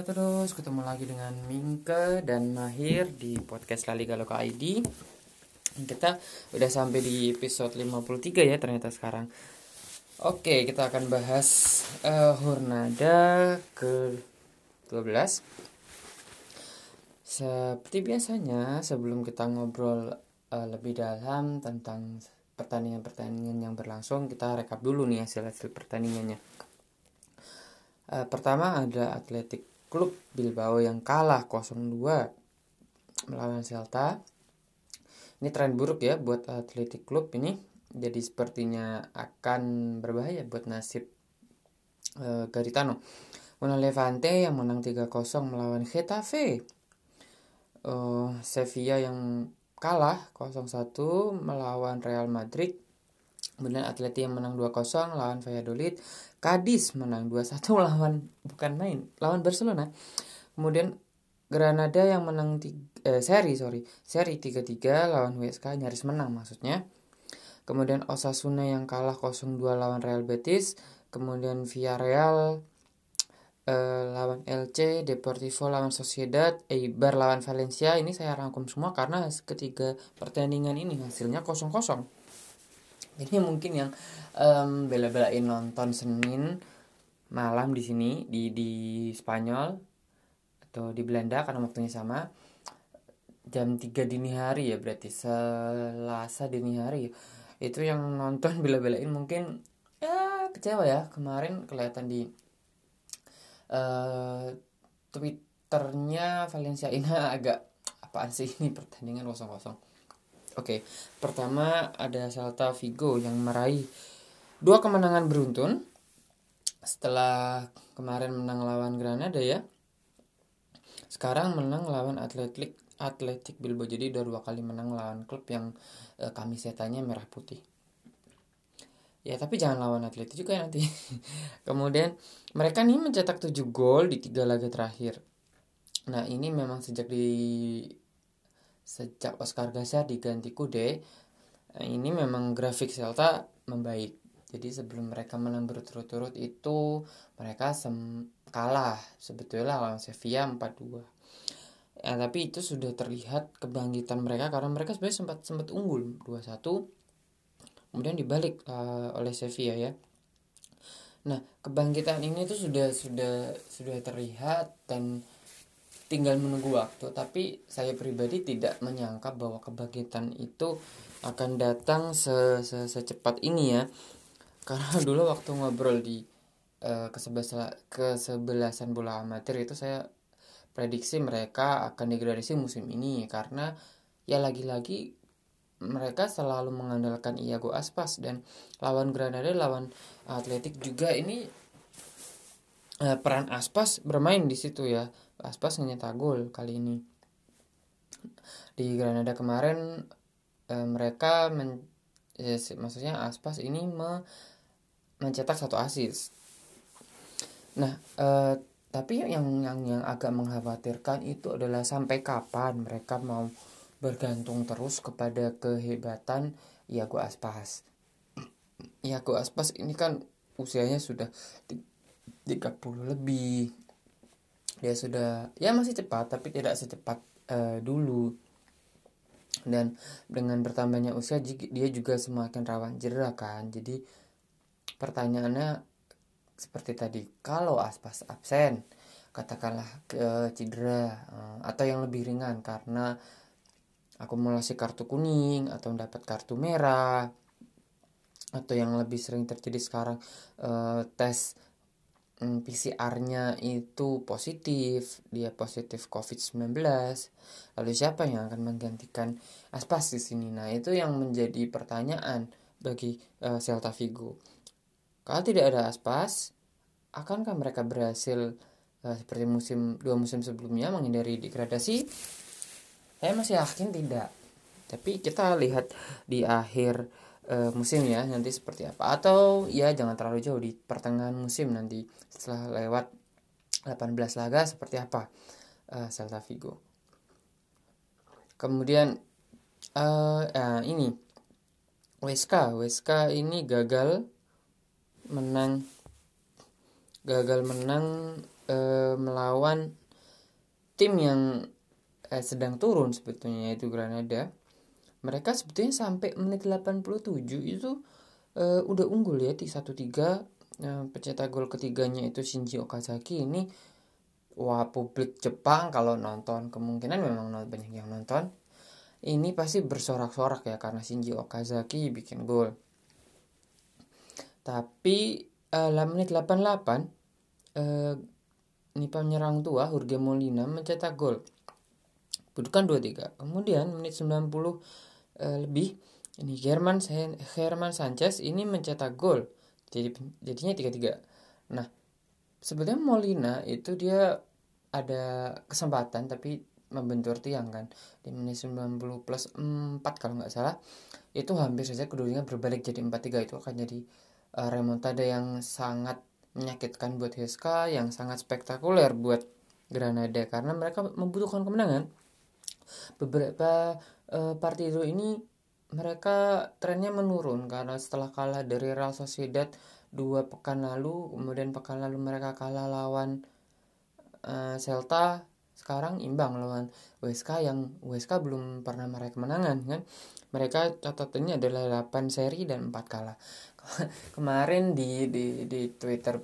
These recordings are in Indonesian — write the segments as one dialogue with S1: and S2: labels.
S1: Halo terus, ketemu lagi dengan Mingke dan Mahir di podcast La Liga Loka ID Kita udah sampai di episode 53 ya ternyata sekarang. Oke, kita akan bahas uh, Hurnada ke 12 Seperti biasanya, sebelum kita ngobrol uh, lebih dalam tentang pertandingan-pertandingan yang berlangsung Kita rekap dulu nih hasil-hasil pertandingannya. Uh, pertama ada Atletik Klub Bilbao yang kalah 0-2 melawan Celta. Ini tren buruk ya buat Atletik Klub ini. Jadi sepertinya akan berbahaya buat nasib uh, Garitano. Kemudian Levante yang menang 3-0 melawan Getafe. Uh, Sevilla yang kalah 0-1 melawan Real Madrid. Kemudian Atleti yang menang 2-0 lawan Valladolid. Cadiz menang 2-1 lawan bukan main, lawan Barcelona. Kemudian Granada yang menang tiga, eh, seri sorry seri 3-3 lawan WSK nyaris menang maksudnya. Kemudian Osasuna yang kalah 0-2 lawan Real Betis. Kemudian Villarreal eh, lawan LC, Deportivo lawan Sociedad, Eibar lawan Valencia. Ini saya rangkum semua karena ketiga pertandingan ini hasilnya 0-0 ini mungkin yang um, bela-belain nonton Senin malam di sini di di Spanyol atau di Belanda karena waktunya sama jam 3 dini hari ya berarti Selasa dini hari itu yang nonton bela-belain mungkin ya kecewa ya kemarin kelihatan di uh, Twitternya Valencia ini agak apaan sih ini pertandingan kosong-kosong Oke, pertama ada Celta Vigo yang meraih dua kemenangan beruntun setelah kemarin menang lawan Granada ya. Sekarang menang lawan Atletik Atletik Bilbao jadi udah dua kali menang lawan klub yang eh, kami setanya merah putih. Ya tapi jangan lawan Atletik juga nanti. Kemudian mereka nih mencetak 7 gol di tiga laga terakhir. Nah ini memang sejak di Sejak Oscar Garcia diganti Kude, eh, ini memang grafik Celta membaik. Jadi sebelum mereka menang berturut-turut itu mereka sem kalah sebetulnya lawan Sevilla 4-2. Ya, tapi itu sudah terlihat kebangkitan mereka karena mereka sebenarnya sempat sempat unggul 2-1 kemudian dibalik uh, oleh Sevilla ya. Nah, kebangkitan ini tuh sudah sudah sudah terlihat dan tinggal menunggu waktu. Tapi saya pribadi tidak menyangka bahwa kebangkitan itu akan datang se -se secepat ini ya. Karena dulu waktu ngobrol di uh, kesebelasan bola amatir itu saya prediksi mereka akan degradasi musim ini. Karena ya lagi-lagi mereka selalu mengandalkan Iago Aspas dan lawan Granada lawan Atletik juga ini uh, peran Aspas bermain di situ ya Aspas nyetak gol kali ini. Di Granada kemarin e, mereka men, ya, maksudnya Aspas ini me, mencetak satu asis nah e, tapi yang yang yang agak mengkhawatirkan itu adalah sampai kapan mereka mau bergantung terus kepada kehebatan Iago Aspas. Iago Aspas ini kan usianya sudah 30 lebih dia sudah ya masih cepat tapi tidak secepat uh, dulu. Dan dengan bertambahnya usia dia juga semakin rawan cedera kan. Jadi pertanyaannya seperti tadi kalau aspas absen katakanlah ke cedera uh, atau yang lebih ringan karena akumulasi kartu kuning atau mendapat kartu merah atau yang lebih sering terjadi sekarang uh, tes Hmm, PCR-nya itu positif, dia positif COVID-19. Lalu siapa yang akan menggantikan Aspas di sini? Nah, itu yang menjadi pertanyaan bagi uh, Celta Vigo. Kalau tidak ada Aspas, akankah mereka berhasil uh, seperti musim dua musim sebelumnya menghindari degradasi? Saya masih yakin tidak. Tapi kita lihat di akhir uh, musim ya nanti seperti apa. Atau ya jangan terlalu jauh di pertengahan musim nanti setelah lewat 18 laga seperti apa uh, Celta Vigo. Kemudian uh, uh, ini WSK WSK ini gagal menang gagal menang uh, melawan tim yang uh, sedang turun sebetulnya yaitu Granada mereka sebetulnya sampai menit 87 itu uh, udah unggul ya di 1-3 uh, pencetak gol ketiganya itu Shinji Okazaki ini. Wah publik Jepang kalau nonton kemungkinan memang banyak yang nonton. Ini pasti bersorak-sorak ya karena Shinji Okazaki bikin gol. Tapi uh, menit 88 uh, ini penyerang tua Jorge Molina mencetak gol. Bukan 2-3 kemudian menit 90 uh, lebih. Ini German Herman Sanchez ini mencetak gol. Jadi jadinya 3-3 nah sebetulnya Molina itu dia ada kesempatan tapi membentur tiang kan. Di menit 90 plus 4 kalau nggak salah. Itu hampir saja keduanya berbalik jadi 4-3 itu akan jadi uh, remontada yang sangat menyakitkan buat HSK yang sangat spektakuler buat Granada. Karena mereka membutuhkan kemenangan. Beberapa uh, partido ini mereka trennya menurun karena setelah kalah dari Real Sociedad dua pekan lalu kemudian pekan lalu mereka kalah lawan uh, Celta sekarang imbang lawan WSK yang WSK belum pernah meraih kemenangan kan? Mereka catatannya adalah 8 seri dan 4 kalah. Kemarin di di di Twitter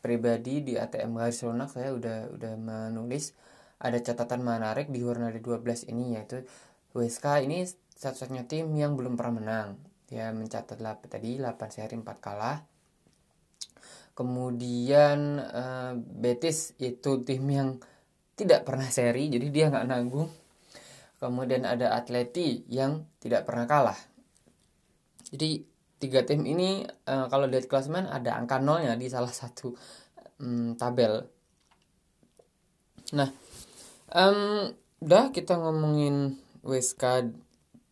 S1: pribadi di ATM Garis saya udah udah menulis ada catatan menarik di Hornada 12 ini yaitu WSK ini satu-satunya tim yang belum pernah menang. Dia mencatat tadi 8 seri 4 kalah. Kemudian uh, Betis itu tim yang tidak pernah seri jadi dia nggak nanggung. Kemudian ada Atleti yang tidak pernah kalah. Jadi tiga tim ini uh, kalau lihat klasemen ada angka nolnya di salah satu um, tabel. Nah um, udah kita ngomongin WSK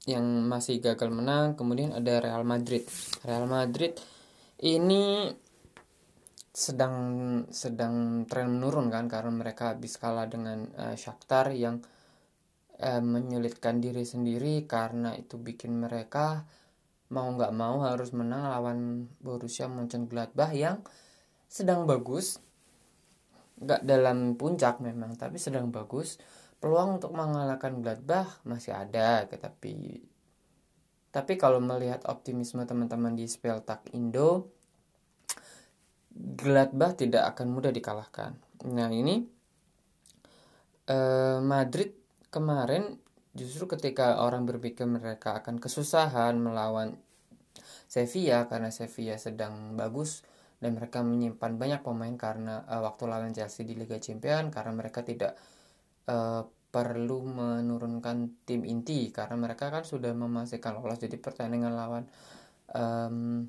S1: yang masih gagal menang kemudian ada Real Madrid. Real Madrid ini sedang sedang tren menurun kan karena mereka habis kalah dengan uh, Shakhtar yang uh, menyulitkan diri sendiri. Karena itu bikin mereka mau nggak mau harus menang lawan Borussia Mönchengladbach yang sedang bagus. Nggak dalam puncak memang tapi sedang bagus peluang untuk mengalahkan Gladbach masih ada tetapi tapi kalau melihat optimisme teman-teman di Speltak Indo Gladbach tidak akan mudah dikalahkan. Nah ini eh, Madrid kemarin justru ketika orang berpikir mereka akan kesusahan melawan Sevilla karena Sevilla sedang bagus dan mereka menyimpan banyak pemain karena uh, waktu lawan Chelsea di Liga Champions karena mereka tidak uh, perlu menurunkan tim inti karena mereka kan sudah memastikan lolos. Jadi pertandingan lawan um,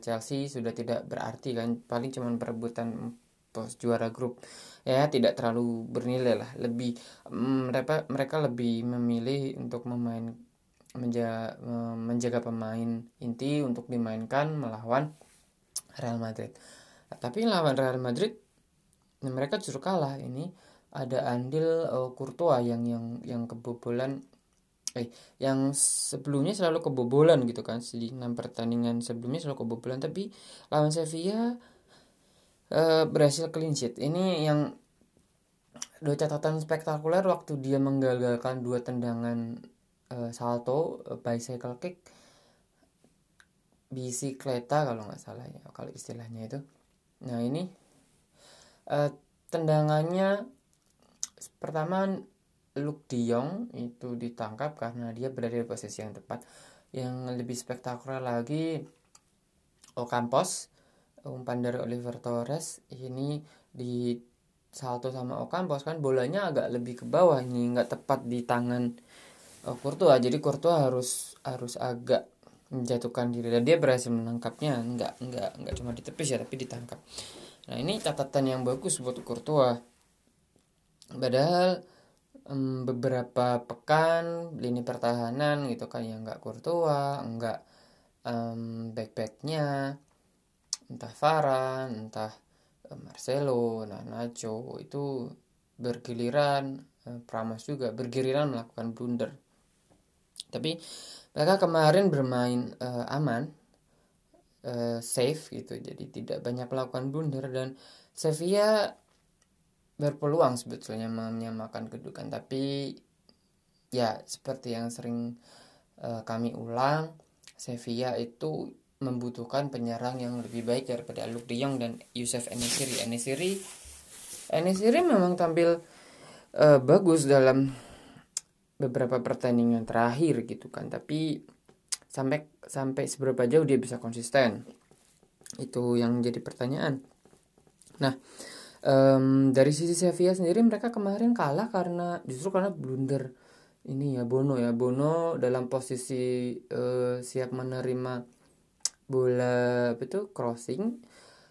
S1: Chelsea sudah tidak berarti kan paling cuma perebutan pos juara grup. Ya tidak terlalu bernilai lah. Lebih mm, mereka mereka lebih memilih untuk memain menjaga, menjaga pemain inti untuk dimainkan melawan Real Madrid. Tapi lawan Real Madrid mereka justru kalah. Ini ada andil uh, Courtois yang yang yang kebobolan. Eh yang sebelumnya selalu kebobolan gitu kan. Di enam pertandingan sebelumnya selalu kebobolan. Tapi lawan Sevilla eh, berhasil clean sheet. Ini yang dua catatan spektakuler waktu dia menggagalkan dua tendangan eh, salto eh, bicycle kick. Bisikleta kalau nggak salah ya kalau istilahnya itu. Nah ini eh, tendangannya pertama Luke De Jong itu ditangkap karena dia berada di posisi yang tepat. Yang lebih spektakuler lagi Ocampos umpan dari Oliver Torres ini di salto sama Ocampos kan bolanya agak lebih ke bawah nih nggak tepat di tangan oh, Courtois. Jadi Courtois harus harus agak menjatuhkan diri. Dan dia berhasil menangkapnya nggak nggak nggak cuma ditepis ya tapi ditangkap. Nah ini catatan yang bagus buat Courtois padahal um, beberapa pekan lini pertahanan gitu kan yang nggak Courtois nggak um, backpacknya entah Varane entah um, Marcelo nah Nacho itu bergiliran um, Pramos juga bergiliran melakukan blunder. Tapi mereka kemarin bermain uh, aman uh, safe gitu jadi tidak banyak melakukan blunder dan Sevilla berpeluang sebetulnya menyamakan kedudukan tapi ya seperti yang sering uh, kami ulang Sevilla itu membutuhkan penyerang yang lebih baik daripada Luke De Jong dan Yusuf Enesiri. Enesiri Enesiri memang tampil uh, bagus dalam beberapa pertandingan terakhir gitu kan, tapi sampai sampai seberapa jauh dia bisa konsisten itu yang jadi pertanyaan. Nah um, dari sisi Sevilla sendiri mereka kemarin kalah karena justru karena blunder ini ya Bono ya. Bono dalam posisi uh, siap menerima bola itu crossing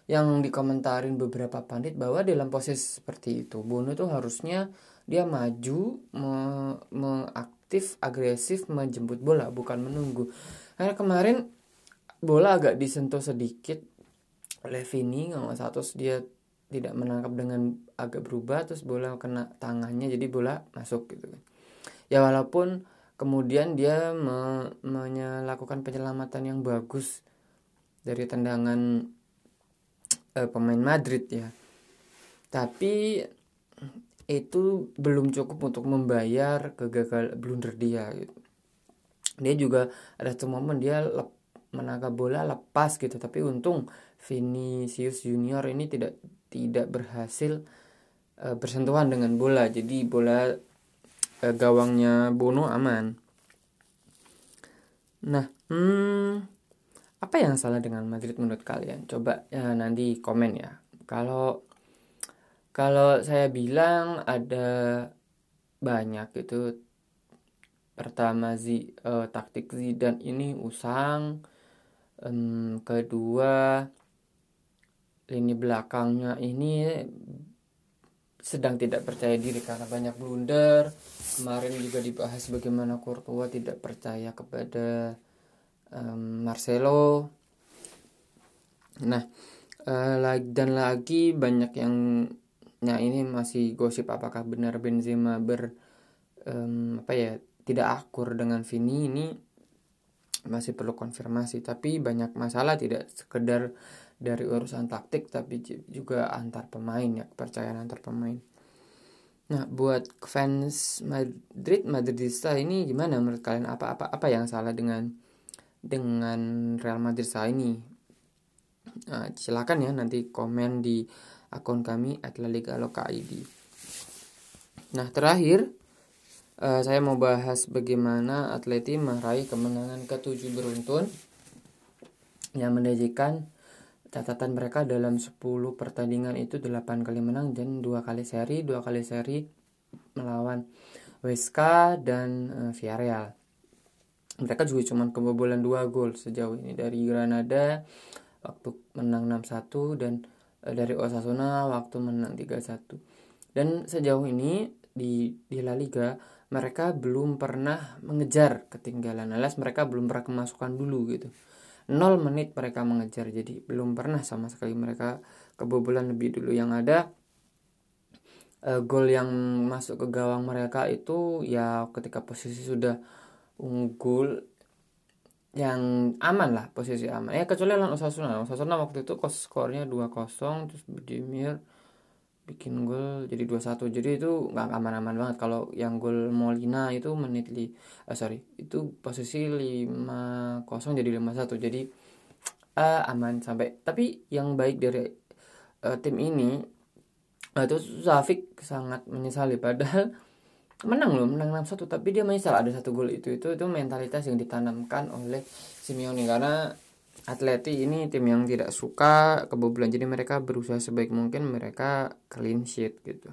S1: yang dikomentarin beberapa pandit bahwa dalam posisi seperti itu Bono itu harusnya dia maju me, mengaktif agresif menjemput bola bukan menunggu. Karena kemarin bola agak disentuh sedikit. Oleh Vini nggak satu dia tidak menangkap dengan agak berubah terus bola kena tangannya jadi bola masuk gitu kan ya walaupun kemudian dia me, melakukan penyelamatan yang bagus dari tendangan uh, pemain Madrid ya. Tapi itu belum cukup untuk membayar kegagalan blunder dia gitu. Dia juga ada satu momen dia menangkap bola lepas gitu tapi untung Vinicius Junior ini tidak tidak berhasil uh, bersentuhan dengan bola jadi bola uh, gawangnya Bono aman. Nah, hmm, apa yang salah dengan Madrid menurut kalian? Coba ya nanti komen ya. Kalau kalau saya bilang ada banyak itu pertama zi uh, taktik Zidane ini usang um, kedua lini belakangnya ini sedang tidak percaya diri karena banyak blunder. Kemarin juga dibahas bagaimana Courtois tidak percaya kepada um, Marcelo. Nah uh, dan lagi banyak yang nah ini masih gosip apakah benar Benzema ber um, apa ya tidak akur dengan Vini ini masih perlu konfirmasi. Tapi banyak masalah tidak sekedar dari urusan taktik tapi juga antar pemain ya kepercayaan antar pemain. Nah buat fans Madrid Madridista ini gimana menurut kalian? Apa apa apa yang salah dengan dengan Real Madrid saya ini? Nah, silakan ya nanti komen di akun kami @laligaloka.id nah terakhir uh, saya mau bahas bagaimana Atleti meraih kemenangan ketujuh beruntun yang menjanjikan catatan mereka dalam 10 pertandingan itu 8 kali menang dan dua kali seri, dua kali seri melawan Weska dan uh, Villarreal. Mereka juga cuma kebobolan dua gol sejauh ini dari Granada waktu menang 6-1 dan e, dari Osasuna waktu menang 3-1 dan sejauh ini di di La Liga mereka belum pernah mengejar ketinggalan. Alias mereka belum pernah kemasukan dulu gitu 0 menit mereka mengejar jadi belum pernah sama sekali mereka kebobolan lebih dulu. Yang ada e, gol yang masuk ke gawang mereka itu ya ketika posisi sudah unggul yang aman lah posisi aman. Ya kecuali lawan Osasuna. Osasuna waktu itu kos skornya 2-0 terus Budimir bikin gol jadi 2-1 jadi itu nggak aman-aman banget. Kalau yang gol Molina itu menit li uh, sorry itu posisi 5-0 jadi 5-1 jadi uh, aman sampai. Tapi yang baik dari uh, tim ini uh, Zafik sangat menyesali. Padahal menang loh menang 6-1 tapi dia menyesal ada satu gol itu. Itu itu mentalitas yang ditanamkan oleh Simeone. Karena Atleti ini tim yang tidak suka kebobolan. Jadi mereka berusaha sebaik mungkin mereka clean sheet gitu.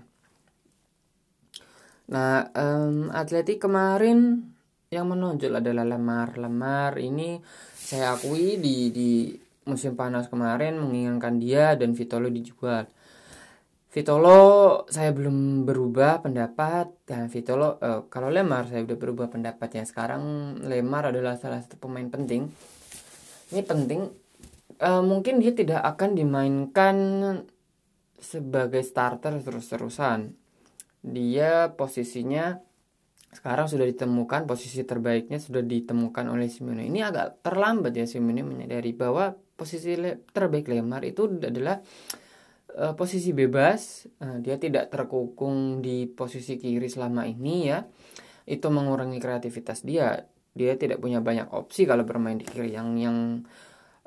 S1: Nah um, Atleti kemarin yang menonjol adalah Lemar. Lemar ini saya akui di di musim panas kemarin menginginkan dia dan Vitolo dijual. Vitolo saya belum berubah pendapat. Dan Vitolo uh, kalau Lemar saya udah berubah pendapat. Ya sekarang Lemar adalah salah satu pemain penting ini penting uh, mungkin dia tidak akan dimainkan sebagai starter terus-terusan dia posisinya sekarang sudah ditemukan posisi terbaiknya sudah ditemukan oleh Simeone ini agak terlambat ya Simeone menyadari bahwa posisi terbaik Lemar itu adalah uh, posisi bebas, uh, dia tidak terkukung di posisi kiri selama ini ya. Itu mengurangi kreativitas dia. Dia tidak punya banyak opsi kalau bermain di kiri yang yang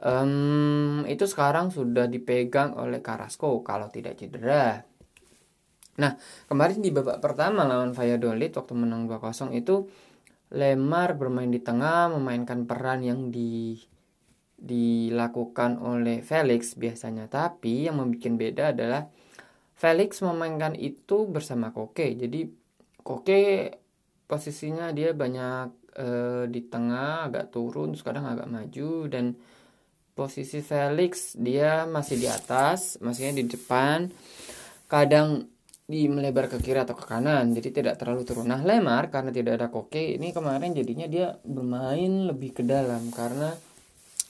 S1: um, itu sekarang sudah dipegang oleh Carrasco kalau tidak cedera. Nah, kemarin di babak pertama lawan Valladolid waktu menang 2-0 itu Lemar bermain di tengah, memainkan peran yang di dilakukan oleh Felix biasanya. Tapi yang membuat beda adalah Felix memainkan itu bersama Koke. Jadi Koke posisinya dia banyak e, di tengah, agak turun, terus kadang agak maju dan posisi Felix dia masih di atas, maksudnya di depan. Kadang di melebar ke kiri atau ke kanan jadi tidak terlalu turun nah Lemar karena tidak ada Koke ini kemarin jadinya dia bermain lebih ke dalam karena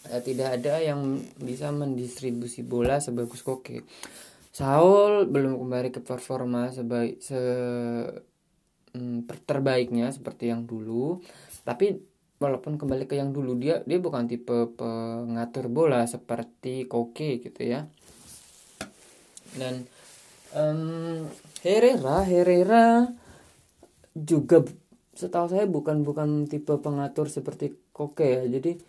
S1: eh, tidak ada yang bisa mendistribusi bola sebagus Koke. Saul belum kembali ke performa sebaik se mm, terbaiknya seperti yang dulu, tapi walaupun kembali ke yang dulu dia dia bukan tipe pengatur bola seperti Koke gitu ya. Dan um, Herrera Herrera juga setahu saya bukan bukan tipe pengatur seperti Koke ya. Jadi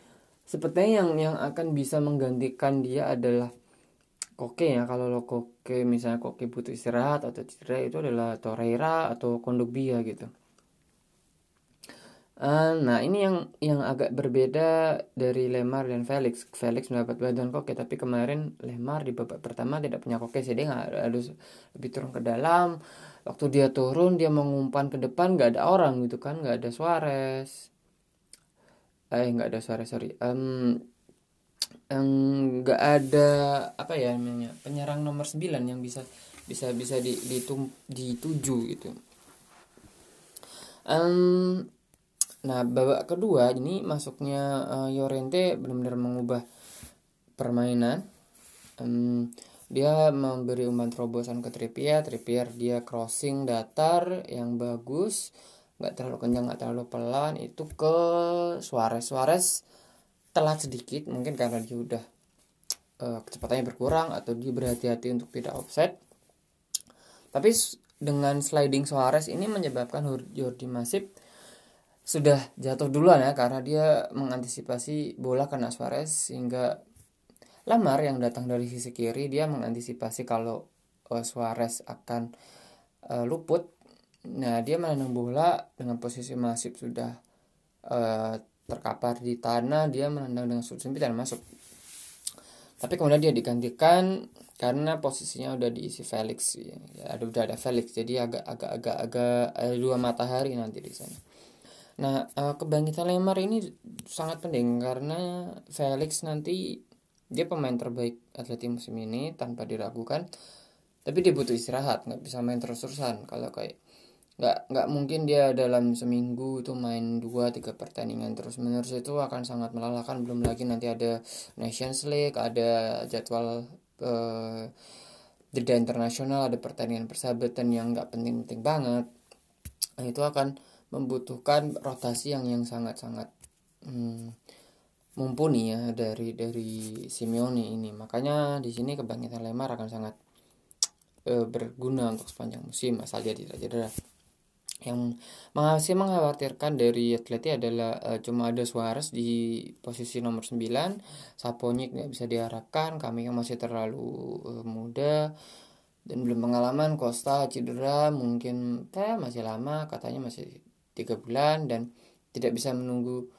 S1: sepertinya yang yang akan bisa menggantikan dia adalah Koke ya kalau lo Koke misalnya Koke butuh istirahat atau cedera itu adalah Torreira atau Kondogbia gitu uh, nah ini yang yang agak berbeda dari Lemar dan Felix. Felix mendapat bantuan Koke tapi kemarin Lemar di babak pertama tidak punya Koke jadi nggak harus lebih turun ke dalam. Waktu dia turun dia mengumpan ke depan nggak ada orang gitu kan nggak ada Suarez. Eh nggak ada suara sorry. Um, nggak ada apa ya namanya penyerang nomor 9 yang bisa bisa bisa di ditum, dituju gitu. Um, nah babak kedua ini masuknya uh, Yorente benar-benar mengubah permainan. Um, dia memberi umpan terobosan ke Trippier. Trippier dia crossing datar yang bagus. Nggak terlalu kencang nggak terlalu pelan. Itu ke Suarez. Suarez telat sedikit mungkin karena dia udah uh, kecepatannya berkurang atau dia berhati-hati untuk tidak offset tapi dengan sliding Suarez ini menyebabkan Jordi Masip sudah jatuh duluan ya karena dia mengantisipasi bola kena Suarez sehingga Lamar yang datang dari sisi kiri dia mengantisipasi kalau uh, Suarez akan uh, luput Nah, dia menendang bola dengan posisi masif sudah uh, terkapar di tanah, dia menendang dengan sudut sempit dan masuk. Tapi kemudian dia digantikan karena posisinya udah diisi Felix ya, ada udah ada Felix jadi agak agak agak agak ada dua matahari nanti di sana. Nah, uh, kebangkitan Lemar ini sangat penting karena Felix nanti dia pemain terbaik Atleti musim ini tanpa diragukan. Tapi dia butuh istirahat, nggak bisa main terus-terusan. Kalau kayak nggak nggak mungkin dia dalam seminggu itu main dua tiga pertandingan terus menerus itu akan sangat melelahkan belum lagi nanti ada Nations League ada jadwal uh, jeda internasional ada pertandingan persahabatan yang nggak penting-penting banget nah, itu akan membutuhkan rotasi yang yang sangat-sangat hmm, mumpuni ya dari dari Simeone ini. Makanya di sini kebangkitan Lemar akan sangat uh, berguna untuk sepanjang musim asal dia tidak cedera. Yang masih mengkhawatirkan dari Atleti adalah uh, cuma ada Suarez di posisi nomor 9 Saponyik nggak bisa diharapkan kami yang masih terlalu uh, muda dan belum pengalaman Costa cedera mungkin eh, masih lama katanya masih tiga bulan dan tidak bisa menunggu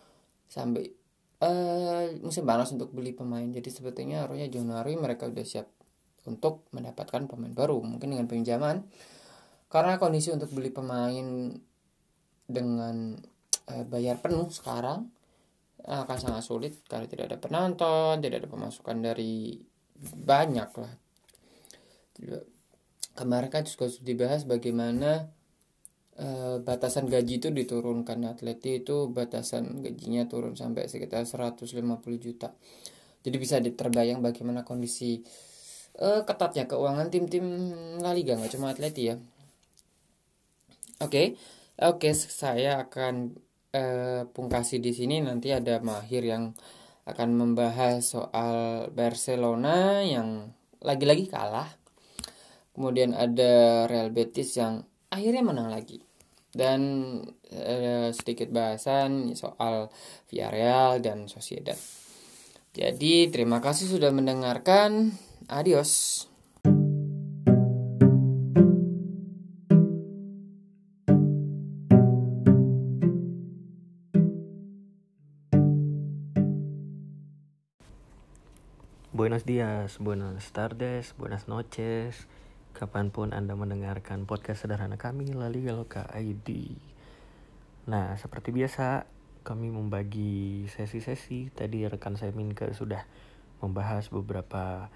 S1: sampai uh, musim panas untuk beli pemain jadi sebetulnya harusnya Januari mereka sudah siap untuk mendapatkan pemain baru mungkin dengan pinjaman karena kondisi untuk beli pemain dengan eh, bayar penuh sekarang akan sangat sulit karena tidak ada penonton, tidak ada pemasukan dari banyak lah. Kemarin kan juga dibahas bagaimana eh, batasan gaji itu diturunkan atleti itu batasan gajinya turun sampai sekitar 150 juta. Jadi bisa terbayang bagaimana kondisi eh, ketatnya keuangan tim-tim La Liga nggak cuma atleti ya Oke, okay. oke okay, saya akan uh, pungkasi di sini nanti ada Mahir yang akan membahas soal Barcelona yang lagi-lagi kalah kemudian ada Real Betis yang akhirnya menang lagi dan eh, sedikit bahasan soal Villarreal dan Sociedad. Jadi terima kasih sudah mendengarkan. Adios.
S2: Buenos días, buenas tardes, buenas noches Kapan pun Anda mendengarkan podcast sederhana kami La Liga Loka ID Nah, seperti biasa kami membagi sesi-sesi. Tadi rekan saya Minke sudah membahas beberapa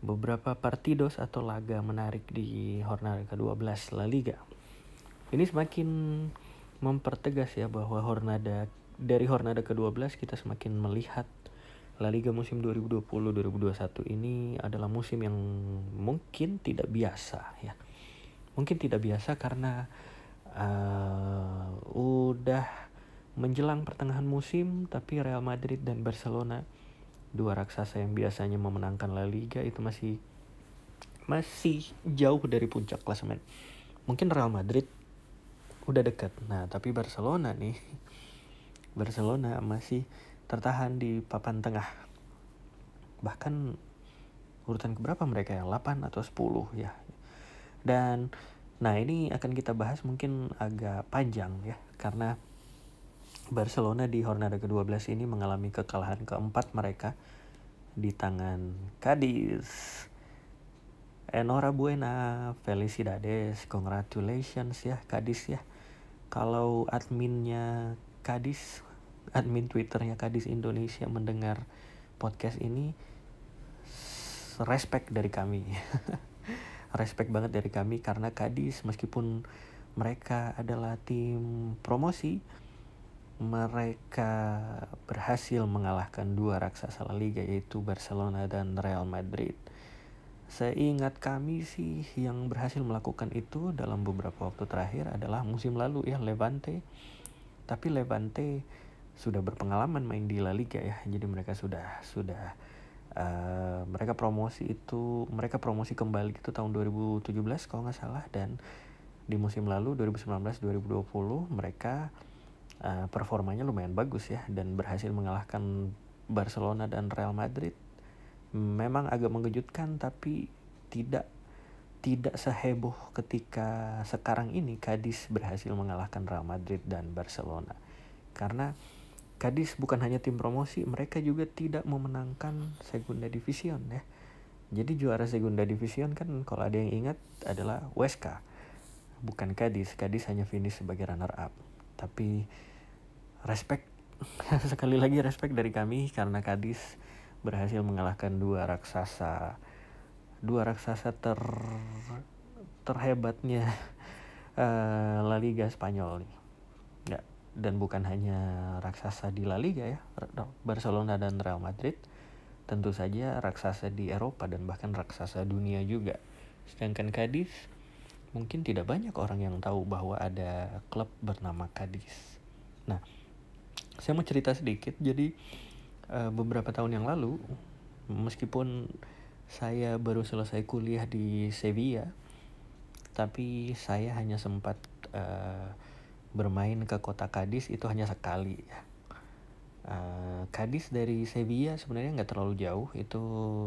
S2: beberapa partidos atau laga menarik di Hornada ke-12 La Liga. Ini semakin mempertegas ya bahwa Hornada dari Hornada ke-12 kita semakin melihat La Liga musim 2020-2021 ini adalah musim yang mungkin tidak biasa ya. Mungkin tidak biasa karena uh, udah menjelang pertengahan musim tapi Real Madrid dan Barcelona dua raksasa yang biasanya memenangkan La Liga itu masih masih jauh dari puncak klasemen. Mungkin Real Madrid udah dekat. Nah, tapi Barcelona nih Barcelona masih tertahan di papan tengah. Bahkan urutan keberapa mereka yang 8 atau 10 ya. Dan nah ini akan kita bahas mungkin agak panjang ya karena Barcelona di Hornada ke-12 ini mengalami kekalahan keempat mereka di tangan Cadiz. Enhorabuena, felicidades, congratulations ya Cadiz ya. Kalau adminnya Cadiz admin Twitternya Kadis Indonesia mendengar podcast ini respect dari kami respect banget dari kami karena Kadis meskipun mereka adalah tim promosi mereka berhasil mengalahkan dua raksasa La Liga yaitu Barcelona dan Real Madrid. Seingat kami sih yang berhasil melakukan itu dalam beberapa waktu terakhir adalah musim lalu ya Levante. Tapi Levante sudah berpengalaman main di La Liga ya. Jadi mereka sudah sudah uh, mereka promosi itu mereka promosi kembali itu tahun 2017 kalau nggak salah. Dan di musim lalu 2019-2020 mereka uh, performanya lumayan bagus ya. Dan berhasil mengalahkan Barcelona dan Real Madrid. Memang agak mengejutkan tapi tidak tidak seheboh ketika sekarang ini Cadiz berhasil mengalahkan Real Madrid dan Barcelona. Karena Kadis bukan hanya tim promosi, mereka juga tidak memenangkan Segunda Division ya. Jadi juara Segunda Division kan kalau ada yang ingat adalah Weska. Bukan Kadis, Kadis hanya finish sebagai runner up. Tapi respect sekali lagi respect dari kami karena Kadis berhasil mengalahkan dua raksasa dua raksasa ter terhebatnya uh, La Liga Spanyol nih. Dan bukan hanya raksasa di La Liga ya, Barcelona dan Real Madrid, tentu saja raksasa di Eropa dan bahkan raksasa dunia juga. Sedangkan Cadiz, mungkin tidak banyak orang yang tahu bahwa ada klub bernama Cadiz. Nah, saya mau cerita sedikit. Jadi eh, beberapa tahun yang lalu, meskipun saya baru selesai kuliah di Sevilla, tapi saya hanya sempat uh, bermain ke kota Cadiz itu hanya sekali ya. Uh, Cadiz dari Sevilla sebenarnya nggak terlalu jauh. Itu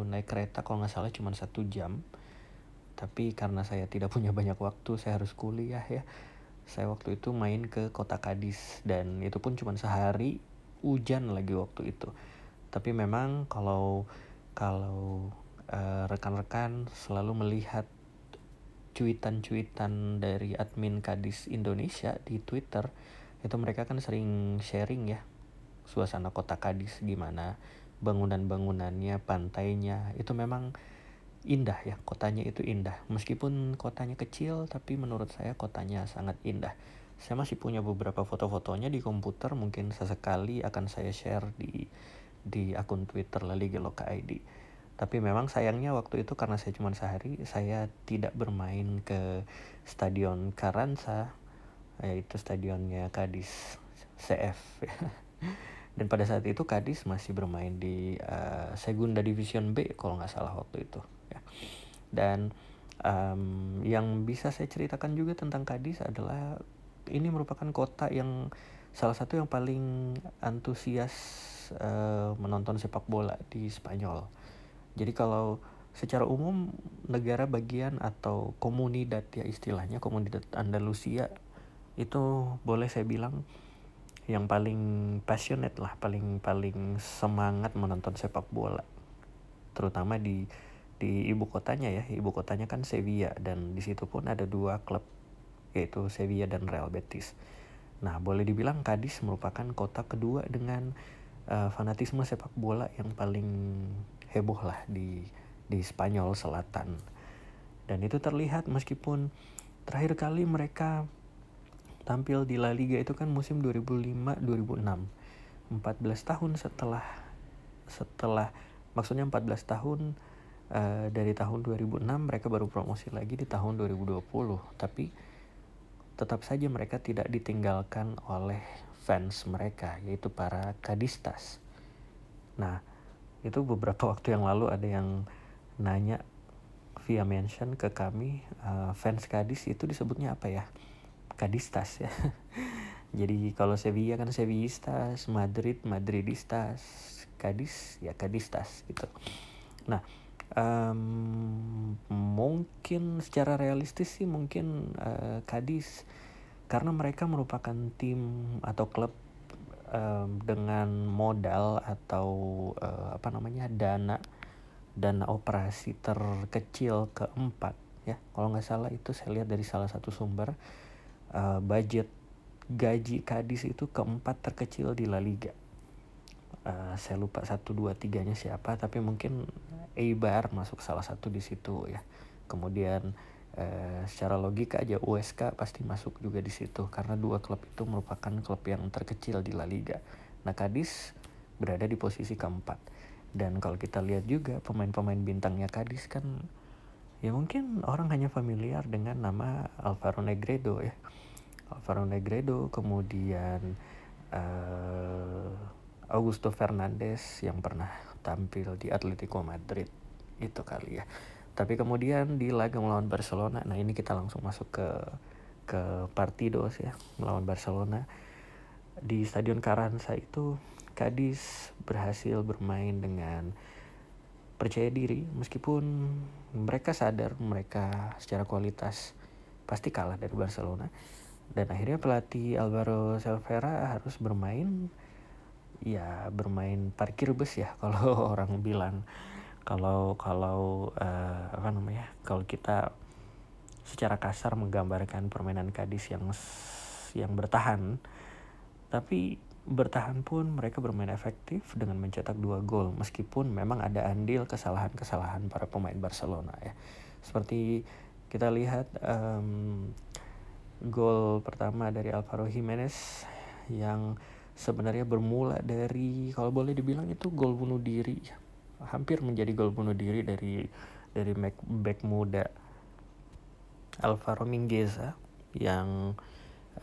S2: naik kereta kalau nggak salah cuma satu jam. Tapi karena saya tidak punya banyak waktu saya harus kuliah ya. Saya waktu itu main ke kota Cadiz dan itu pun cuma sehari hujan lagi waktu itu. Tapi memang kalau kalau uh, rekan-rekan selalu melihat cuitan-cuitan dari admin Kadis Indonesia di Twitter itu mereka kan sering sharing ya suasana kota Kadis gimana bangunan-bangunannya pantainya itu memang indah ya kotanya itu indah. Meskipun kotanya kecil tapi menurut saya kotanya sangat indah. Saya masih punya beberapa foto-fotonya di komputer mungkin sesekali akan saya share di di akun Twitter Lali Geloka ID tapi memang sayangnya waktu itu karena saya cuma sehari saya tidak bermain ke stadion Karansa yaitu stadionnya Kadis CF dan pada saat itu Kadis masih bermain di uh, Segunda Division B kalau nggak salah waktu itu ya. dan um, yang bisa saya ceritakan juga tentang Cadiz adalah ini merupakan kota yang salah satu yang paling antusias uh, menonton sepak bola di Spanyol. Jadi kalau secara umum negara bagian atau komunidad ya istilahnya komunidad Andalusia itu boleh saya bilang yang paling passionate lah paling paling semangat menonton sepak bola. Terutama di di ibu kotanya ya ibu kotanya kan Sevilla dan di situ pun ada dua klub yaitu Sevilla dan Real Betis. Nah boleh dibilang Cadiz merupakan kota kedua dengan uh, fanatisme sepak bola yang paling heboh lah di di Spanyol Selatan. Dan itu terlihat meskipun terakhir kali mereka tampil di La Liga itu kan musim 2005-2006. 14 tahun setelah setelah maksudnya 14 tahun uh, dari tahun 2006 mereka baru promosi lagi di tahun 2020. Tapi tetap saja mereka tidak ditinggalkan oleh fans mereka yaitu para kadistas. Nah, itu beberapa waktu yang lalu ada yang nanya via mention ke kami uh, fans Kadis itu disebutnya apa ya? Kadistas ya. Jadi kalau Sevilla kan Sevillistas Madrid Madridistas Kadis ya Kadistas gitu. Nah um, mungkin secara realistis sih mungkin uh, Kadis. Karena mereka merupakan tim atau klub um, dengan modal atau uh, apa namanya dana dana operasi terkecil keempat ya. Kalau nggak salah itu saya lihat dari salah satu sumber uh, budget gaji kadis itu keempat terkecil di La Liga. Uh, saya lupa satu dua tiganya siapa tapi mungkin Eibar masuk salah satu di situ ya. Kemudian uh, secara logika aja USK pasti masuk juga di situ karena dua klub itu merupakan klub yang terkecil di La Liga. Nah Kadis berada di posisi keempat. Dan kalau kita lihat juga pemain-pemain bintangnya Kadis kan ya mungkin orang hanya familiar dengan nama Alvaro Negredo ya. Alvaro Negredo kemudian uh, Augusto Fernandes yang pernah tampil di Atletico Madrid itu kali ya tapi kemudian di laga melawan Barcelona nah ini kita langsung masuk ke ke partidos ya melawan Barcelona. Di Stadion Carranza itu Kadis berhasil bermain dengan percaya diri meskipun mereka sadar mereka secara kualitas pasti kalah dari Barcelona. Dan akhirnya pelatih Alvaro Silvera harus bermain ya bermain parkir bus ya kalau orang bilang kalau kalau uh, apa namanya kalau kita secara kasar menggambarkan permainan Kadis yang yang bertahan tapi bertahan pun mereka bermain efektif dengan mencetak dua gol meskipun memang ada andil kesalahan-kesalahan para pemain Barcelona ya. Seperti kita lihat um, gol pertama dari Alvaro Jimenez yang sebenarnya bermula dari kalau boleh dibilang itu gol bunuh diri hampir menjadi gol bunuh diri dari dari back, muda Alvaro Mingueza yang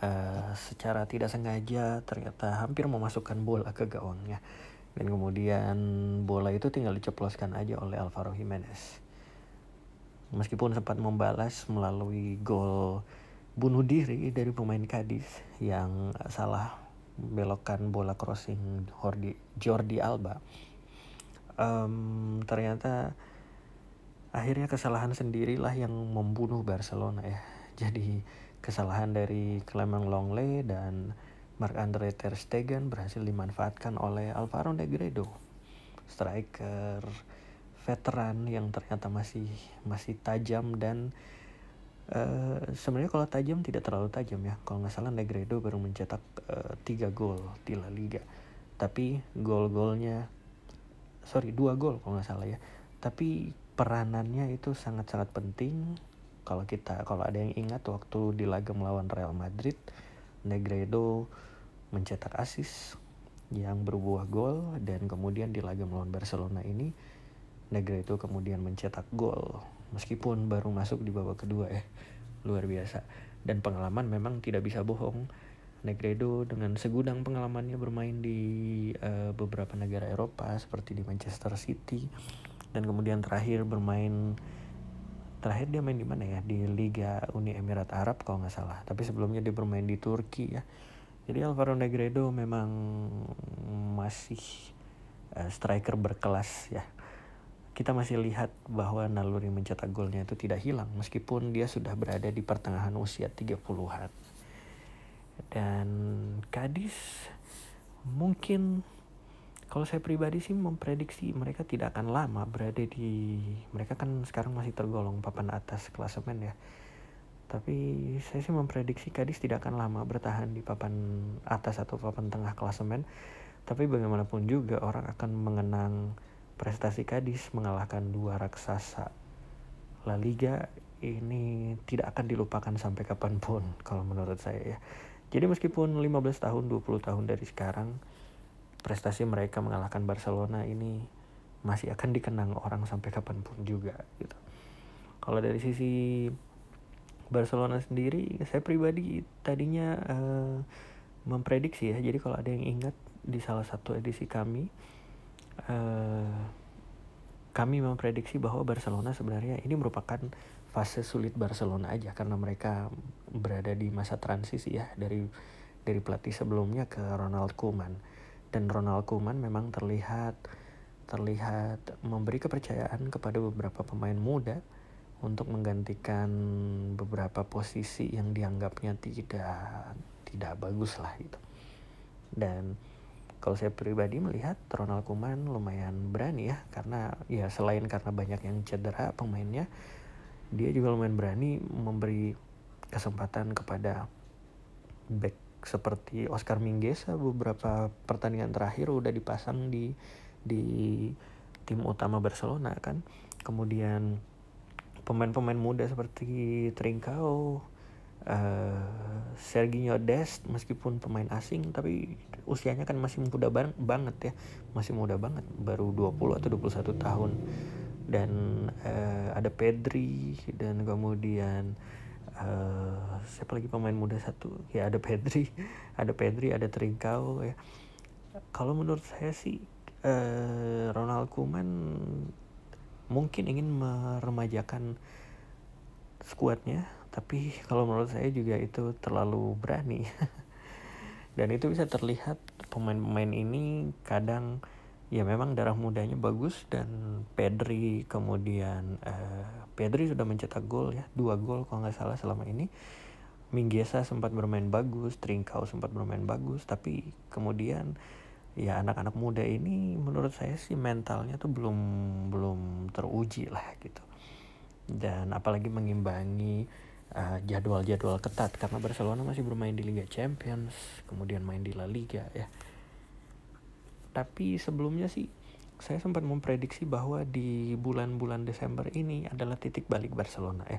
S2: uh, secara tidak sengaja ternyata hampir memasukkan bola ke gawangnya. Dan kemudian bola itu tinggal diceploskan aja oleh Alvaro Jimenez. Meskipun sempat membalas melalui gol bunuh diri dari pemain Cadiz yang salah belokkan bola crossing Jordi, Jordi Alba um, ternyata akhirnya kesalahan sendirilah yang membunuh Barcelona ya jadi Kesalahan dari Clement Longley dan Marc-Andre Ter Stegen berhasil dimanfaatkan oleh Alvaro Negredo, striker veteran yang ternyata masih masih tajam dan uh, sebenarnya kalau tajam tidak terlalu tajam ya. Kalau nggak salah Negredo baru mencetak uh, tiga gol di La Liga, tapi gol-golnya sorry dua gol kalau nggak salah ya. Tapi peranannya itu sangat-sangat penting. Kalau kita kalau ada yang ingat waktu di laga melawan Real Madrid Negredo mencetak asis yang berbuah gol dan kemudian di laga melawan Barcelona ini Negredo kemudian mencetak gol. Meskipun baru masuk di babak kedua ya luar biasa. Dan pengalaman memang tidak bisa bohong Negredo dengan segudang pengalamannya bermain di uh, beberapa negara Eropa seperti di Manchester City. Dan kemudian terakhir bermain terakhir dia main di mana ya? Di Liga Uni Emirat Arab kalau nggak salah. Tapi sebelumnya dia bermain di Turki ya. Jadi Alvaro Negredo memang masih uh, striker berkelas ya. Kita masih lihat bahwa naluri mencetak golnya itu tidak hilang meskipun dia sudah berada di pertengahan usia 30-an. Dan Kadis mungkin kalau saya pribadi sih memprediksi mereka tidak akan lama berada di mereka kan sekarang masih tergolong papan atas klasemen ya. Tapi saya sih memprediksi Kadis tidak akan lama bertahan di papan atas atau papan tengah klasemen. Tapi bagaimanapun juga orang akan mengenang prestasi Kadis mengalahkan dua raksasa La Liga ini tidak akan dilupakan sampai kapan pun kalau menurut saya ya. Jadi meskipun 15 tahun, 20 tahun dari sekarang prestasi mereka mengalahkan Barcelona ini masih akan dikenang orang sampai kapan pun juga gitu. Kalau dari sisi Barcelona sendiri, saya pribadi tadinya uh, memprediksi ya. Jadi kalau ada yang ingat di salah satu edisi kami, uh, kami memprediksi bahwa Barcelona sebenarnya ini merupakan fase sulit Barcelona aja karena mereka berada di masa transisi ya dari dari pelatih sebelumnya ke Ronald Koeman dan Ronald Koeman memang terlihat terlihat memberi kepercayaan kepada beberapa pemain muda untuk menggantikan beberapa posisi yang dianggapnya tidak tidak bagus lah gitu. Dan kalau saya pribadi melihat Ronald Koeman lumayan berani ya karena ya selain karena banyak yang cedera pemainnya dia juga lumayan berani memberi kesempatan kepada back seperti Oscar Mingueza beberapa pertandingan terakhir udah dipasang di di tim utama Barcelona kan. Kemudian pemain-pemain muda seperti Trincao uh, Serginho Dest meskipun pemain asing tapi usianya kan masih muda bang banget ya. Masih muda banget baru 20 atau 21 tahun dan uh, ada Pedri dan kemudian uh, siapa lagi pemain muda satu? Ya ada Pedri ada Pedri ada Trincao ya. Kalau menurut saya sih uh, Ronald Koeman mungkin ingin meremajakan skuadnya tapi kalau menurut saya juga itu terlalu berani. Dan itu bisa terlihat pemain-pemain ini kadang ya memang darah mudanya bagus dan Pedri kemudian uh, Pedri sudah mencetak gol ya dua gol kalau nggak salah selama ini. Minggesa sempat bermain bagus Trincao sempat bermain bagus tapi kemudian ya anak-anak muda ini menurut saya sih mentalnya tuh belum belum teruji lah gitu. Dan apalagi mengimbangi uh, jadwal-jadwal ketat karena Barcelona masih bermain di Liga Champions kemudian main di La Liga ya tapi sebelumnya sih saya sempat memprediksi bahwa di bulan-bulan Desember ini adalah titik balik Barcelona ya.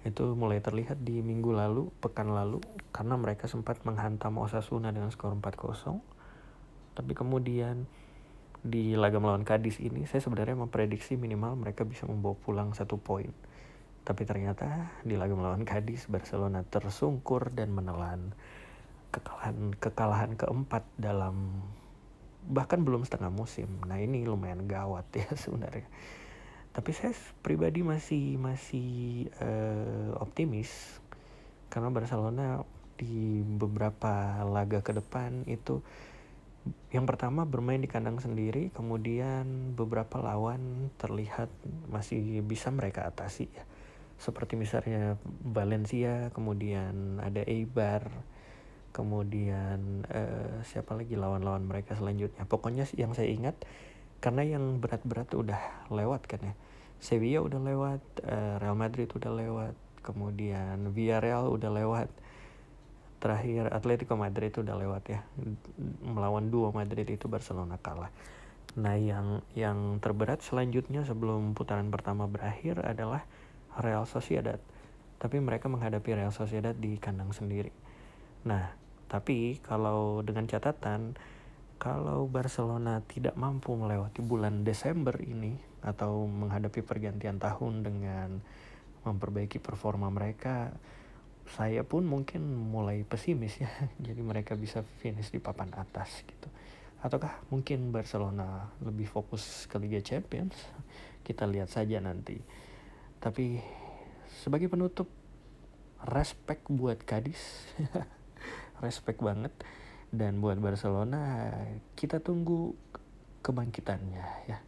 S2: Itu mulai terlihat di minggu lalu, pekan lalu, karena mereka sempat menghantam Osasuna dengan skor 4-0. Tapi kemudian di laga melawan Cadiz ini, saya sebenarnya memprediksi minimal mereka bisa membawa pulang satu poin. Tapi ternyata di laga melawan Cadiz, Barcelona tersungkur dan menelan kekalahan kekalahan keempat dalam bahkan belum setengah musim. Nah ini lumayan gawat ya sebenarnya. Tapi saya pribadi masih masih uh, optimis karena Barcelona di beberapa laga ke depan itu yang pertama bermain di kandang sendiri, kemudian beberapa lawan terlihat masih bisa mereka atasi ya. Seperti misalnya Valencia, kemudian ada Eibar, kemudian uh, siapa lagi lawan-lawan mereka selanjutnya? Pokoknya yang saya ingat karena yang berat-berat udah lewat kan ya. Sevilla udah lewat uh, Real Madrid udah lewat kemudian Villarreal udah lewat. Terakhir Atletico Madrid udah lewat ya. Melawan dua Madrid itu Barcelona kalah. Nah yang yang terberat selanjutnya sebelum putaran pertama berakhir adalah Real Sociedad. Tapi mereka menghadapi Real Sociedad di kandang sendiri. Nah, tapi kalau dengan catatan kalau Barcelona tidak mampu melewati bulan Desember ini atau menghadapi pergantian tahun dengan memperbaiki performa mereka, saya pun mungkin mulai pesimis ya. Jadi mereka bisa finish di papan atas gitu. Ataukah mungkin Barcelona lebih fokus ke Liga Champions? Kita lihat saja nanti. Tapi sebagai penutup respect buat Kadis respect banget. Dan buat Barcelona kita tunggu kebangkitannya ya.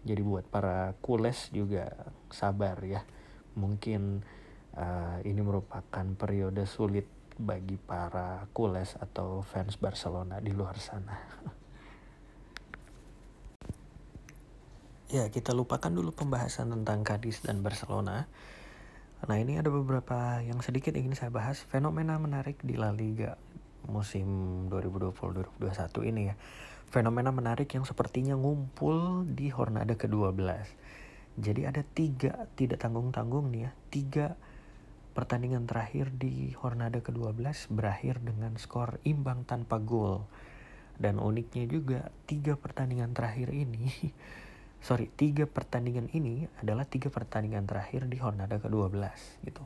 S2: Jadi buat para kules juga sabar ya. Mungkin uh, ini merupakan periode sulit bagi para kules atau fans Barcelona di luar sana. Ya kita lupakan dulu pembahasan tentang Cadiz dan Barcelona. Nah ini ada beberapa yang sedikit ingin saya bahas. Fenomena menarik di La Liga musim 2020-2021 ini ya. Fenomena menarik yang sepertinya ngumpul di Hornada ke-12. Jadi ada tiga, tidak tanggung-tanggung nih ya, tiga pertandingan terakhir di Hornada ke-12 berakhir dengan skor imbang tanpa gol. Dan uniknya juga tiga pertandingan terakhir ini sorry tiga pertandingan ini adalah tiga pertandingan terakhir di Hornada ke-12 gitu.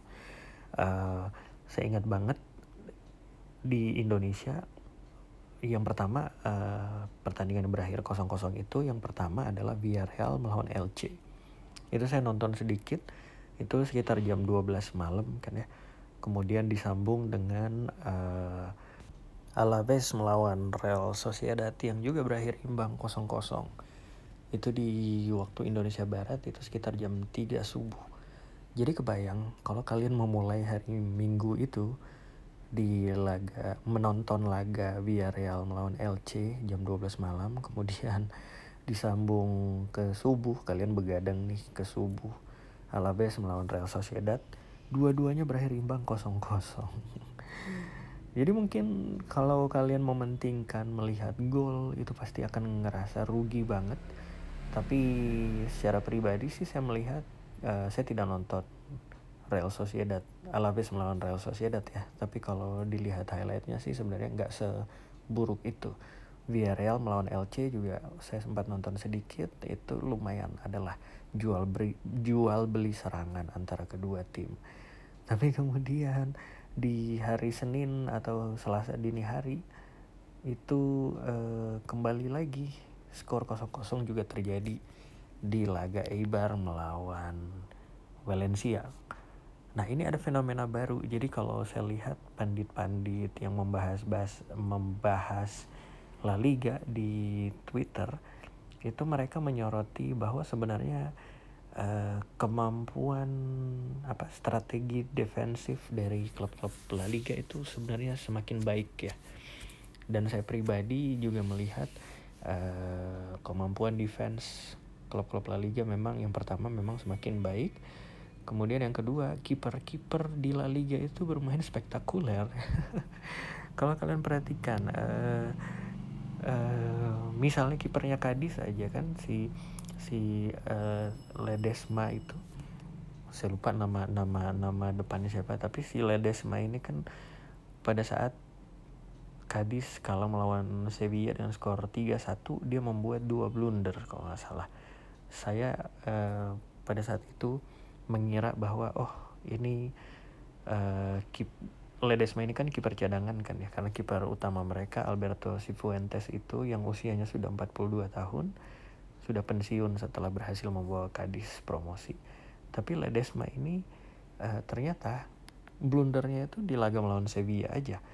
S2: Uh, saya ingat banget di Indonesia yang pertama uh, pertandingan berakhir 0-0 itu yang pertama adalah Villarreal melawan LC. Itu saya nonton sedikit itu sekitar jam 12 malam kan ya. Kemudian disambung dengan uh, Alaves melawan Real Sociedad yang juga berakhir imbang 0-0 itu di waktu Indonesia Barat itu sekitar jam 3 subuh jadi kebayang kalau kalian memulai hari Minggu itu di laga menonton laga Villarreal melawan LC jam 12 malam. Kemudian disambung ke subuh kalian begadang nih ke subuh. Alaves melawan Real Sociedad dua-duanya berakhir imbang kosong kosong jadi mungkin kalau kalian mementingkan melihat gol itu pasti akan ngerasa rugi banget. Tapi secara pribadi sih saya melihat uh, saya tidak nonton Real Sociedad. Alaves melawan Real Sociedad ya. Tapi kalau dilihat highlightnya sih sebenarnya nggak seburuk itu. Villarreal melawan LC juga saya sempat nonton sedikit itu lumayan adalah jual beli jual beli serangan antara kedua tim. Tapi kemudian di hari Senin atau Selasa dini hari itu uh, kembali lagi skor 0-0 juga terjadi di laga Eibar melawan Valencia. Nah ini ada fenomena baru. Jadi kalau saya lihat pandit-pandit yang membahas bahas, membahas La Liga di Twitter itu mereka menyoroti bahwa sebenarnya uh, kemampuan apa strategi defensif dari klub-klub La Liga itu sebenarnya semakin baik ya. Dan saya pribadi juga melihat uh, kemampuan defense klub-klub La Liga memang yang pertama memang semakin baik. Kemudian yang kedua, kiper-kiper di La Liga itu bermain spektakuler. Kalau kalian perhatikan, uh, uh, misalnya kipernya Kadis aja kan si si uh, Ledesma itu, saya lupa nama nama nama depannya siapa, tapi si Ledesma ini kan pada saat Cadiz kalah melawan Sevilla dengan skor 3-1 dia membuat dua blunder kalau nggak salah saya uh, pada saat itu mengira bahwa oh ini uh, keep Ledesma ini kan kiper cadangan kan ya karena kiper utama mereka Alberto Cifuentes itu yang usianya sudah 42 tahun sudah pensiun setelah berhasil membawa Cadiz promosi. Tapi Ledesma ini uh, ternyata blundernya itu di laga melawan Sevilla aja.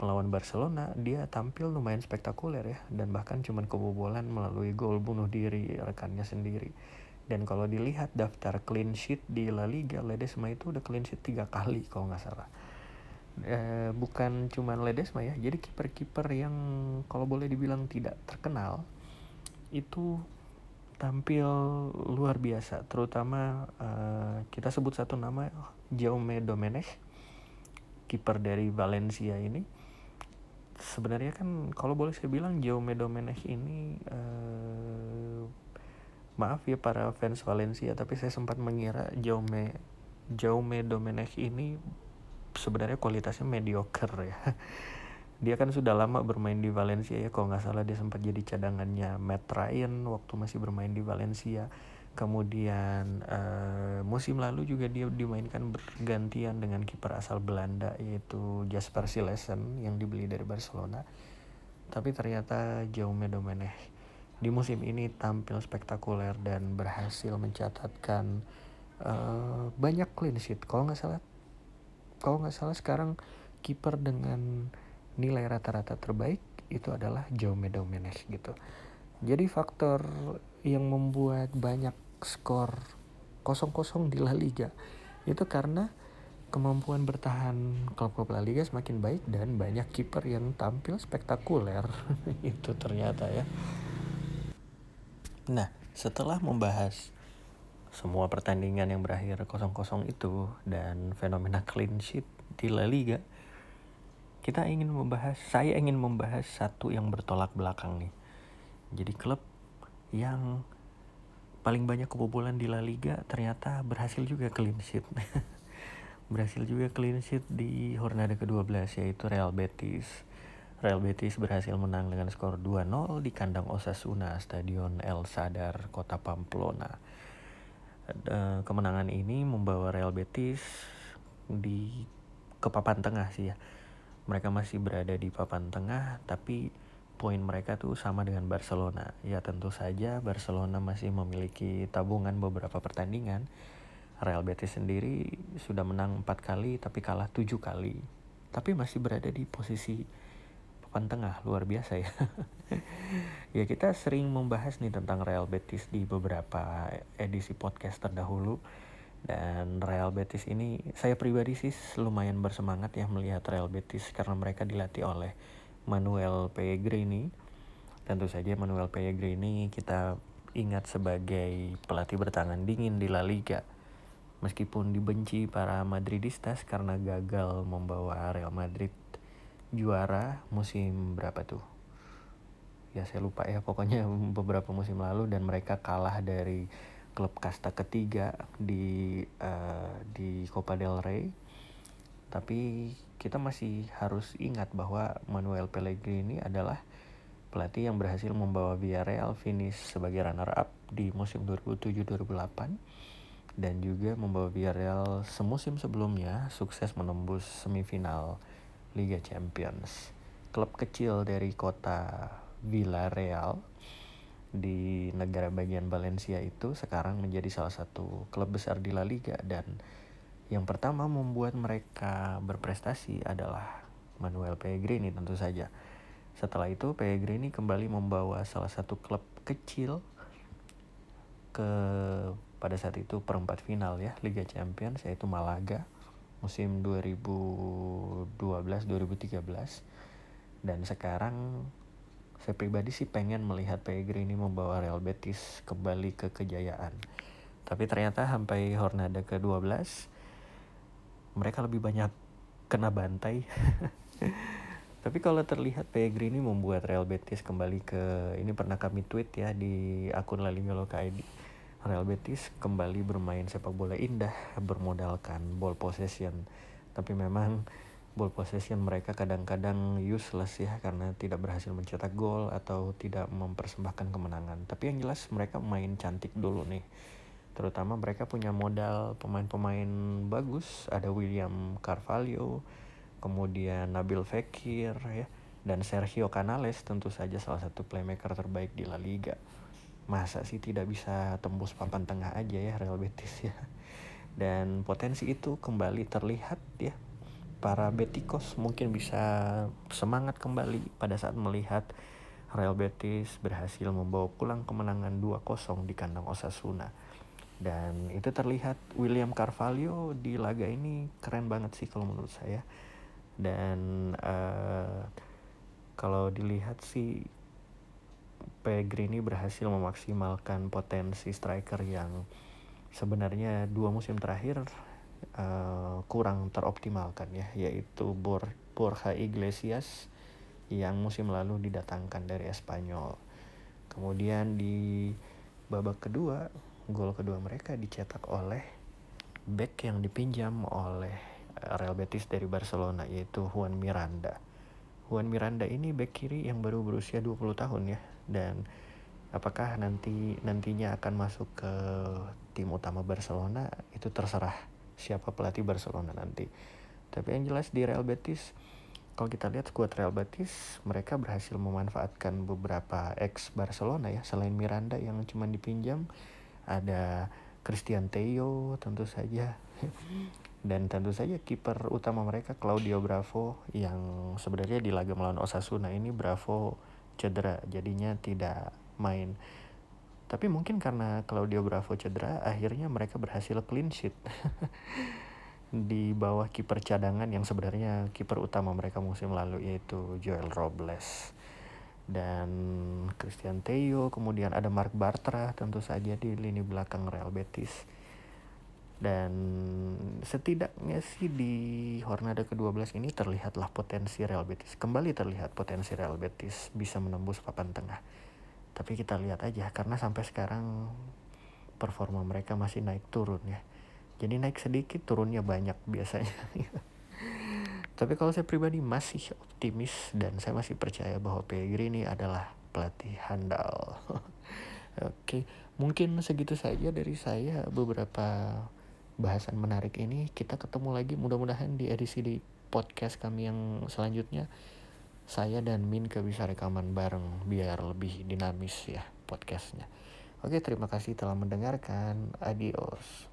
S2: Melawan Barcelona dia tampil lumayan spektakuler ya dan bahkan cuman kebobolan melalui gol bunuh diri rekannya sendiri dan kalau dilihat daftar clean sheet di La Liga Ledesma itu udah clean sheet tiga kali kalau nggak salah. E, bukan cuman Ledesma ya jadi kiper-kiper yang kalau boleh dibilang tidak terkenal itu tampil luar biasa. Terutama uh, kita sebut satu nama Jaume Domenech kiper dari Valencia ini. Sebenarnya kan kalau boleh saya bilang Jaume Domenech ini uh, maaf ya para fans Valencia tapi saya sempat mengira Jaume Jaume Domenech ini sebenarnya kualitasnya mediocre ya. Dia kan sudah lama bermain di Valencia ya kalau nggak salah dia sempat jadi cadangannya Matt Ryan waktu masih bermain di Valencia. Kemudian uh, musim lalu juga dia dimainkan bergantian dengan kiper asal Belanda yaitu Jasper Silesen yang dibeli dari Barcelona. Tapi ternyata Jaume Domenech di musim ini tampil spektakuler dan berhasil mencatatkan uh, banyak clean sheet. Kalau nggak salah kalau nggak salah sekarang kiper dengan nilai rata-rata terbaik itu adalah Jaume Domenech gitu. Jadi faktor yang membuat banyak skor kosong-kosong di La Liga itu karena kemampuan bertahan klub-klub La Liga semakin baik dan banyak kiper yang tampil spektakuler. Itu ternyata ya. Nah, setelah membahas semua pertandingan yang berakhir kosong-kosong itu dan fenomena clean sheet di La Liga, kita ingin membahas, saya ingin membahas satu yang bertolak belakang nih. Jadi klub yang paling banyak kebobolan di La Liga ternyata berhasil juga clean sheet. berhasil juga clean sheet di Hornada ke-12 yaitu Real Betis. Real Betis berhasil menang dengan skor 2-0 di kandang Osasuna Stadion El Sadar, Kota Pamplona. Kemenangan ini membawa Real Betis di ke papan tengah sih ya. Mereka masih berada di papan tengah tapi poin mereka tuh sama dengan Barcelona. Ya tentu saja Barcelona masih memiliki tabungan beberapa pertandingan Real Betis sendiri sudah menang empat kali tapi kalah tujuh kali. Tapi masih berada di posisi papan tengah, luar biasa ya. ya kita sering membahas nih tentang Real Betis di beberapa edisi podcast terdahulu. Dan Real Betis ini saya pribadi sih lumayan bersemangat ya melihat Real Betis karena mereka dilatih oleh Manuel Pellegrini. Tentu saja Manuel Pellegrini kita ingat sebagai pelatih bertangan dingin di La Liga Meskipun dibenci para Madridistas karena gagal membawa Real Madrid juara musim berapa tuh? Ya saya lupa ya pokoknya beberapa musim lalu dan mereka kalah dari klub kasta ketiga di uh, di Copa del Rey. Tapi kita masih harus ingat bahwa Manuel Pellegrini adalah pelatih yang berhasil membawa Villarreal finish sebagai runner up di musim 2007-2008 dan juga membawa Villarreal semusim sebelumnya sukses menembus semifinal Liga Champions. Klub kecil dari kota Villarreal di negara bagian Valencia itu sekarang menjadi salah satu klub besar di La Liga dan yang pertama membuat mereka berprestasi adalah Manuel Pellegrini tentu saja. Setelah itu Pellegrini kembali membawa salah satu klub kecil ke pada saat itu perempat final ya Liga Champions yaitu Malaga musim 2012-2013 dan sekarang saya pribadi sih pengen melihat Pellegrini membawa Real Betis kembali ke kejayaan. Tapi ternyata sampai Hornada ke-12 mereka lebih banyak kena bantai. Tapi kalau terlihat Pellegrini membuat Real Betis kembali ke ini pernah kami tweet ya di akun La Liga ID Real Betis kembali bermain sepak bola indah bermodalkan ball possession. Tapi memang ball possession mereka kadang-kadang useless ya karena tidak berhasil mencetak gol atau tidak mempersembahkan kemenangan. Tapi yang jelas mereka main cantik dulu nih. Terutama mereka punya modal pemain-pemain bagus ada William Carvalho kemudian Nabil Fekir ya dan Sergio Canales tentu saja salah satu playmaker terbaik di La Liga masa sih tidak bisa tembus papan tengah aja ya Real Betis ya. Dan potensi itu kembali terlihat ya. Para Betikos mungkin bisa semangat kembali pada saat melihat Real Betis berhasil membawa pulang kemenangan 2-0 di kandang Osasuna. Dan itu terlihat William Carvalho di laga ini keren banget sih kalau menurut saya. Dan uh, kalau dilihat sih Pellegrini berhasil memaksimalkan potensi striker yang sebenarnya dua musim terakhir uh, kurang teroptimalkan ya yaitu Bor Borja Iglesias yang musim lalu didatangkan dari Espanyol. Kemudian di babak kedua gol kedua mereka dicetak oleh back yang dipinjam oleh Real Betis dari Barcelona yaitu Juan Miranda. Juan Miranda ini back kiri yang baru berusia 20 tahun ya dan apakah nanti nantinya akan masuk ke tim utama Barcelona? Itu terserah siapa pelatih Barcelona nanti. Tapi yang jelas di Real Betis kalau kita lihat skuad Real Betis mereka berhasil memanfaatkan beberapa ex Barcelona ya. Selain Miranda yang cuma dipinjam ada Christian Theo tentu saja. Dan tentu saja kiper utama mereka Claudio Bravo yang sebenarnya di laga melawan Osasuna ini Bravo cedera jadinya tidak main tapi mungkin karena Claudio Bravo cedera akhirnya mereka berhasil clean sheet di bawah kiper cadangan yang sebenarnya kiper utama mereka musim lalu yaitu Joel Robles dan Christian Theo, kemudian ada Mark Bartra tentu saja di lini belakang Real Betis. Dan setidaknya sih di Hornada ke-12 ini terlihatlah potensi Real Betis. Kembali terlihat potensi Real Betis bisa menembus papan tengah. Tapi kita lihat aja karena sampai sekarang performa mereka masih naik turun ya. Jadi naik sedikit turunnya banyak biasanya. Tapi kalau saya pribadi masih optimis dan saya masih percaya bahwa Pellegrini adalah pelatih handal. Oke, mungkin segitu saja dari saya beberapa bahasan menarik ini. Kita ketemu lagi mudah-mudahan di edisi di podcast kami yang selanjutnya. Saya dan Minke bisa rekaman bareng biar lebih dinamis ya podcastnya. Oke, terima kasih telah mendengarkan. Adios.